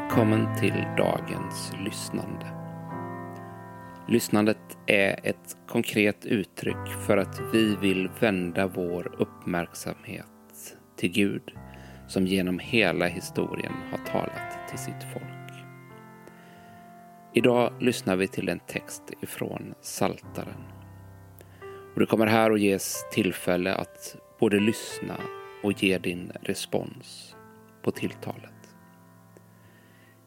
Välkommen till dagens lyssnande. Lyssnandet är ett konkret uttryck för att vi vill vända vår uppmärksamhet till Gud som genom hela historien har talat till sitt folk. Idag lyssnar vi till en text ifrån Saltaren. Och Det kommer här att ges tillfälle att både lyssna och ge din respons på tilltalet.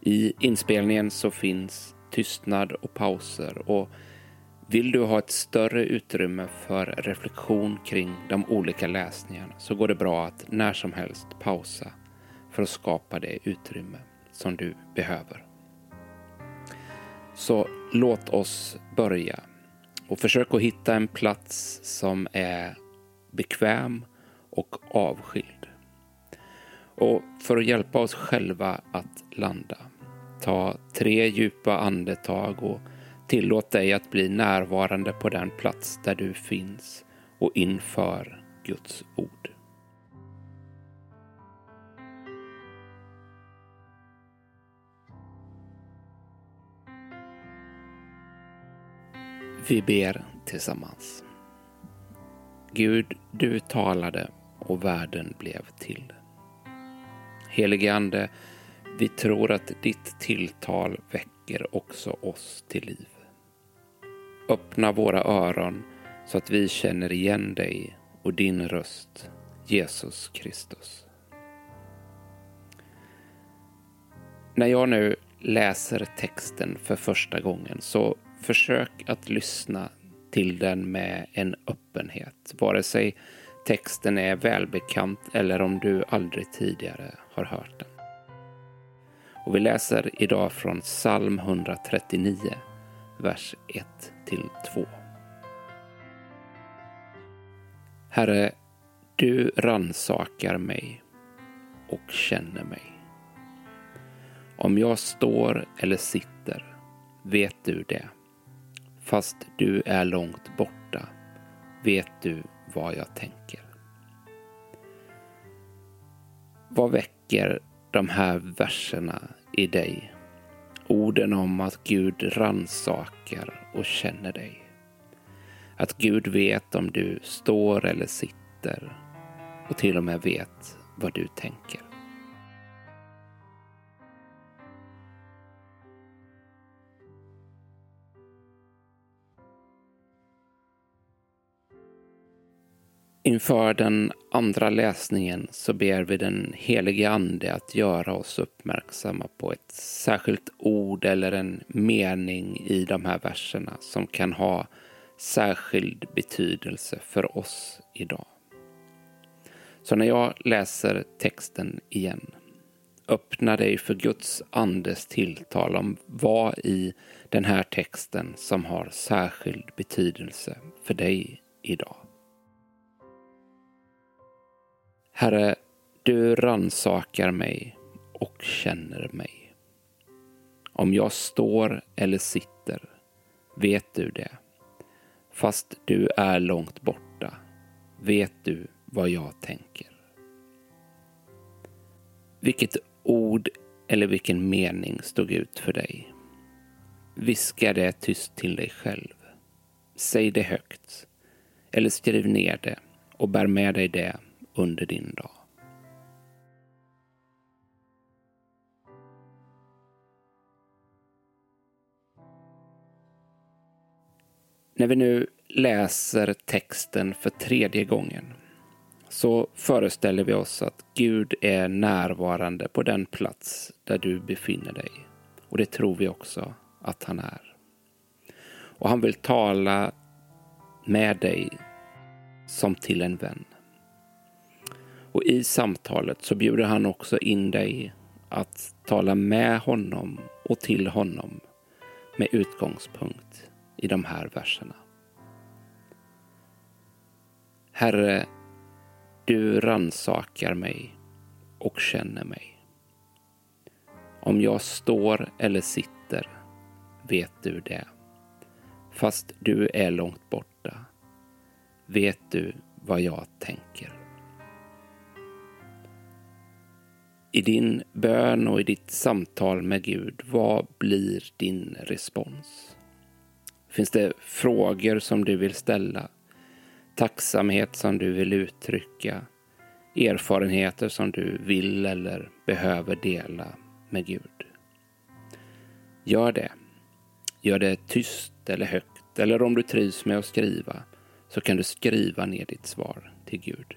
I inspelningen så finns tystnad och pauser och vill du ha ett större utrymme för reflektion kring de olika läsningarna så går det bra att när som helst pausa för att skapa det utrymme som du behöver. Så låt oss börja och försök att hitta en plats som är bekväm och avskild. Och för att hjälpa oss själva att landa, ta tre djupa andetag och tillåt dig att bli närvarande på den plats där du finns och inför Guds ord. Vi ber tillsammans. Gud, du talade och världen blev till. Helige Ande, vi tror att ditt tilltal väcker också oss till liv. Öppna våra öron så att vi känner igen dig och din röst, Jesus Kristus. När jag nu läser texten för första gången så försök att lyssna till den med en öppenhet, vare sig texten är välbekant eller om du aldrig tidigare har hört den. Och vi läser idag från psalm 139, vers 1-2. Herre, du ransakar mig och känner mig. Om jag står eller sitter vet du det. Fast du är långt borta vet du vad jag tänker. Vad väcker de här verserna i dig? Orden om att Gud ransakar och känner dig. Att Gud vet om du står eller sitter och till och med vet vad du tänker. Inför den andra läsningen så ber vi den helige Ande att göra oss uppmärksamma på ett särskilt ord eller en mening i de här verserna som kan ha särskild betydelse för oss idag. Så när jag läser texten igen, öppna dig för Guds andes tilltal om vad i den här texten som har särskild betydelse för dig idag. Herre, du ransakar mig och känner mig. Om jag står eller sitter vet du det. Fast du är långt borta vet du vad jag tänker. Vilket ord eller vilken mening stod ut för dig? Viska det tyst till dig själv. Säg det högt. Eller skriv ner det och bär med dig det under din dag. När vi nu läser texten för tredje gången så föreställer vi oss att Gud är närvarande på den plats där du befinner dig. Och det tror vi också att han är. Och han vill tala med dig som till en vän. Och i samtalet så bjuder han också in dig att tala med honom och till honom med utgångspunkt i de här verserna. Herre, du ransakar mig och känner mig. Om jag står eller sitter vet du det. Fast du är långt borta vet du vad jag tänker. I din bön och i ditt samtal med Gud, vad blir din respons? Finns det frågor som du vill ställa? Tacksamhet som du vill uttrycka? Erfarenheter som du vill eller behöver dela med Gud? Gör det. Gör det tyst eller högt, eller om du trivs med att skriva så kan du skriva ner ditt svar till Gud.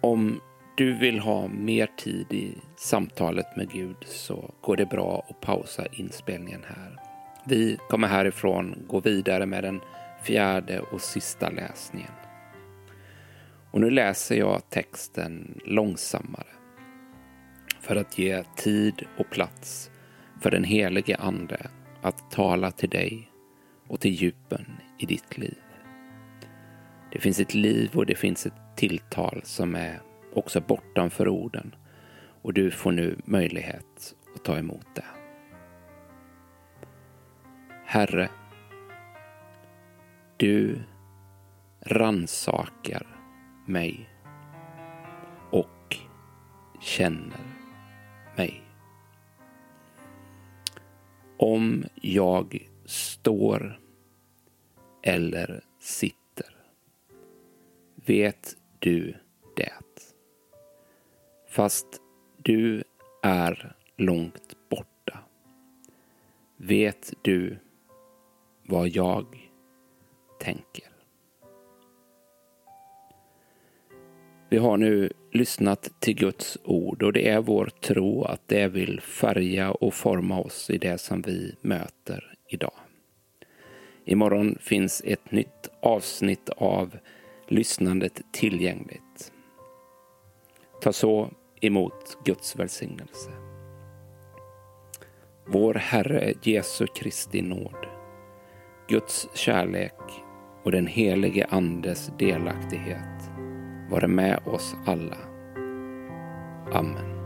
Om du vill ha mer tid i samtalet med Gud så går det bra att pausa inspelningen här. Vi kommer härifrån gå vidare med den fjärde och sista läsningen. Och nu läser jag texten långsammare för att ge tid och plats för den helige Ande att tala till dig och till djupen i ditt liv. Det finns ett liv och det finns ett tilltal som är också bortanför orden och du får nu möjlighet att ta emot det. Herre, du ransakar mig och känner mig. Om jag står eller sitter vet du det. Fast du är långt borta vet du vad jag tänker. Vi har nu lyssnat till Guds ord och det är vår tro att det vill färga och forma oss i det som vi möter idag. Imorgon finns ett nytt avsnitt av lyssnandet tillgängligt. Ta så emot Guds välsignelse. Vår Herre Jesu Kristi nåd, Guds kärlek och den helige Andes delaktighet vare med oss alla. Amen.